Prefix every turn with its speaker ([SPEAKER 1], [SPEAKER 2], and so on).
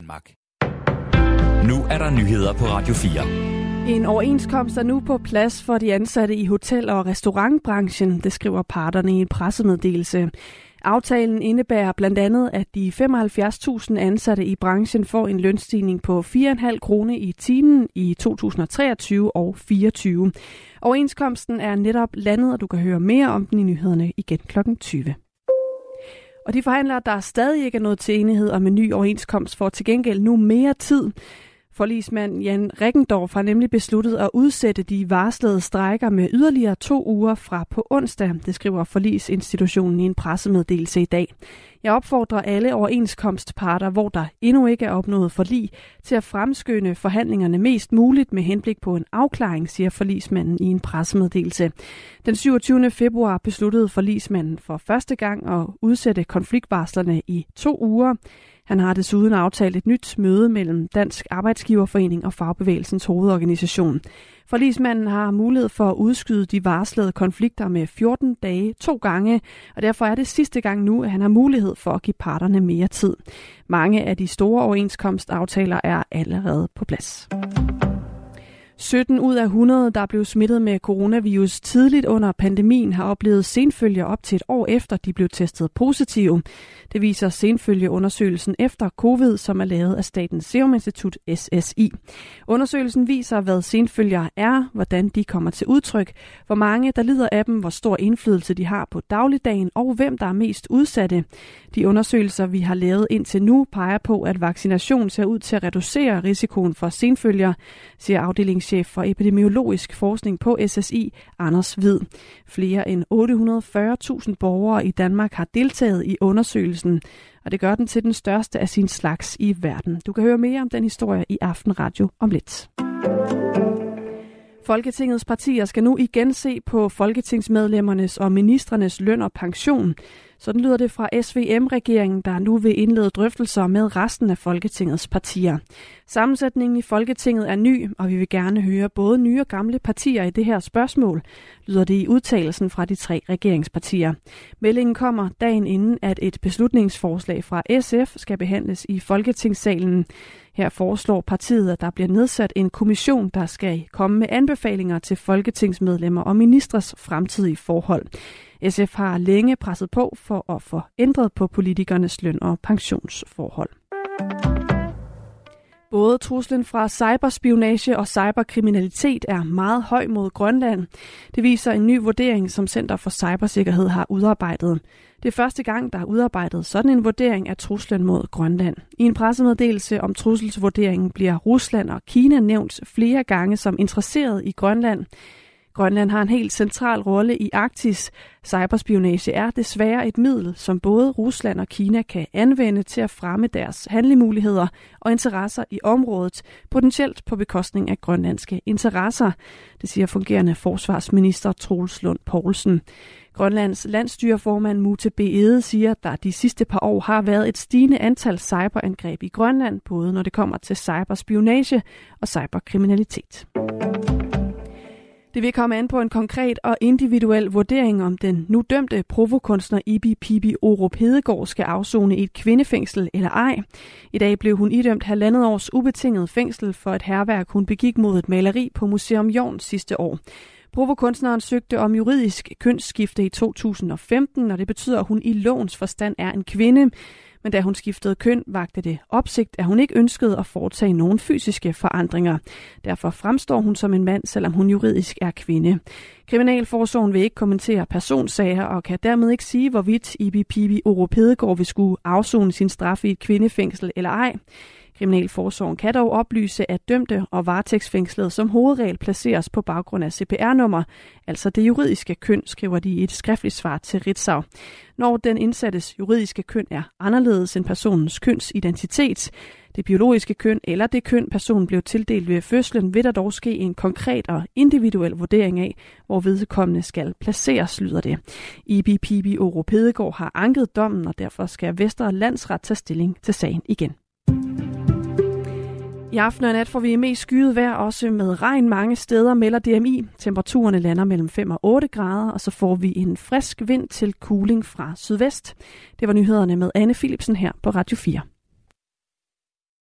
[SPEAKER 1] Danmark. Nu er der nyheder på Radio 4.
[SPEAKER 2] En overenskomst er nu på plads for de ansatte i hotel- og restaurantbranchen, det skriver parterne i en pressemeddelelse. Aftalen indebærer blandt andet, at de 75.000 ansatte i branchen får en lønstigning på 4,5 kroner i timen i 2023 og 2024. Overenskomsten er netop landet, og du kan høre mere om den i nyhederne igen kl. 20. Og de forhandlere, der stadig ikke er nået til enighed om en ny overenskomst, får til gengæld nu mere tid. Forlismand Jan Rikkendorf har nemlig besluttet at udsætte de varslede strejker med yderligere to uger fra på onsdag, det skriver Forlisinstitutionen i en pressemeddelelse i dag. Jeg opfordrer alle overenskomstparter, hvor der endnu ikke er opnået forlig, til at fremskynde forhandlingerne mest muligt med henblik på en afklaring, siger forlismanden i en pressemeddelelse. Den 27. februar besluttede forlismanden for første gang at udsætte konfliktvarslerne i to uger. Han har desuden aftalt et nyt møde mellem Dansk Arbejdsgiverforening og Fagbevægelsens hovedorganisation. Forlismanden har mulighed for at udskyde de varslede konflikter med 14 dage to gange, og derfor er det sidste gang nu, at han har mulighed for at give parterne mere tid. Mange af de store overenskomstaftaler er allerede på plads. 17 ud af 100, der blev smittet med coronavirus tidligt under pandemien, har oplevet senfølger op til et år efter, de blev testet positive. Det viser senfølgeundersøgelsen efter covid, som er lavet af Statens Serum Institut SSI. Undersøgelsen viser, hvad senfølger er, hvordan de kommer til udtryk, hvor mange der lider af dem, hvor stor indflydelse de har på dagligdagen og hvem der er mest udsatte. De undersøgelser, vi har lavet indtil nu, peger på, at vaccination ser ud til at reducere risikoen for senfølger, siger afdelingschef for epidemiologisk forskning på SSI, Anders Hvid. Flere end 840.000 borgere i Danmark har deltaget i undersøgelsen, og det gør den til den største af sin slags i verden. Du kan høre mere om den historie i Aften Radio om lidt. Folketingets partier skal nu igen se på folketingsmedlemmernes og ministernes løn og pension. Sådan lyder det fra SVM-regeringen, der nu vil indlede drøftelser med resten af Folketingets partier. Sammensætningen i Folketinget er ny, og vi vil gerne høre både nye og gamle partier i det her spørgsmål, lyder det i udtalelsen fra de tre regeringspartier. Meldingen kommer dagen inden, at et beslutningsforslag fra SF skal behandles i Folketingssalen. Her foreslår partiet, at der bliver nedsat en kommission, der skal komme med anbefalinger til folketingsmedlemmer og ministres fremtidige forhold. SF har længe presset på for at få ændret på politikernes løn- og pensionsforhold. Både truslen fra cyberspionage og cyberkriminalitet er meget høj mod Grønland. Det viser en ny vurdering, som Center for Cybersikkerhed har udarbejdet. Det er første gang, der er udarbejdet sådan en vurdering af truslen mod Grønland. I en pressemeddelelse om trusselsvurderingen bliver Rusland og Kina nævnt flere gange som interesseret i Grønland. Grønland har en helt central rolle i Arktis. Cyberspionage er desværre et middel, som både Rusland og Kina kan anvende til at fremme deres handlemuligheder og interesser i området, potentielt på bekostning af grønlandske interesser, det siger fungerende forsvarsminister Troels Lund Poulsen. Grønlands landstyreformand Mute B. Ede siger, at der de sidste par år har været et stigende antal cyberangreb i Grønland, både når det kommer til cyberspionage og cyberkriminalitet. Det vil komme an på en konkret og individuel vurdering, om den nu dømte provokunstner Ibi Pibi Orup Hedegaard skal afzone i et kvindefængsel eller ej. I dag blev hun idømt halvandet års ubetinget fængsel for et herværk, hun begik mod et maleri på Museum Jorn sidste år. Provokunstneren søgte om juridisk kønsskifte i 2015, og det betyder, at hun i lovens forstand er en kvinde. Men da hun skiftede køn, vagte det opsigt, at hun ikke ønskede at foretage nogen fysiske forandringer. Derfor fremstår hun som en mand, selvom hun juridisk er kvinde. Kriminalforsorgen vil ikke kommentere personsager og kan dermed ikke sige, hvorvidt Ibi Pibi Oropedegård vil skulle afzone sin straf i et kvindefængsel eller ej. Kriminalforsorgen kan dog oplyse, at dømte og varetægtsfængslede som hovedregel placeres på baggrund af CPR-nummer, altså det juridiske køn, skriver de i et skriftligt svar til Ritzau. Når den indsattes juridiske køn er anderledes end personens kønsidentitet, det biologiske køn eller det køn, personen blev tildelt ved fødslen, vil der dog ske en konkret og individuel vurdering af, hvor vedkommende skal placeres, lyder det. IBPB Oro Pedegaard har anket dommen, og derfor skal Vestre Landsret tage stilling til sagen igen. I aften og nat får vi mest skyet vejr, også med regn mange steder, melder DMI. Temperaturerne lander mellem 5 og 8 grader, og så får vi en frisk vind til cooling fra sydvest. Det var nyhederne med Anne Philipsen her på Radio 4.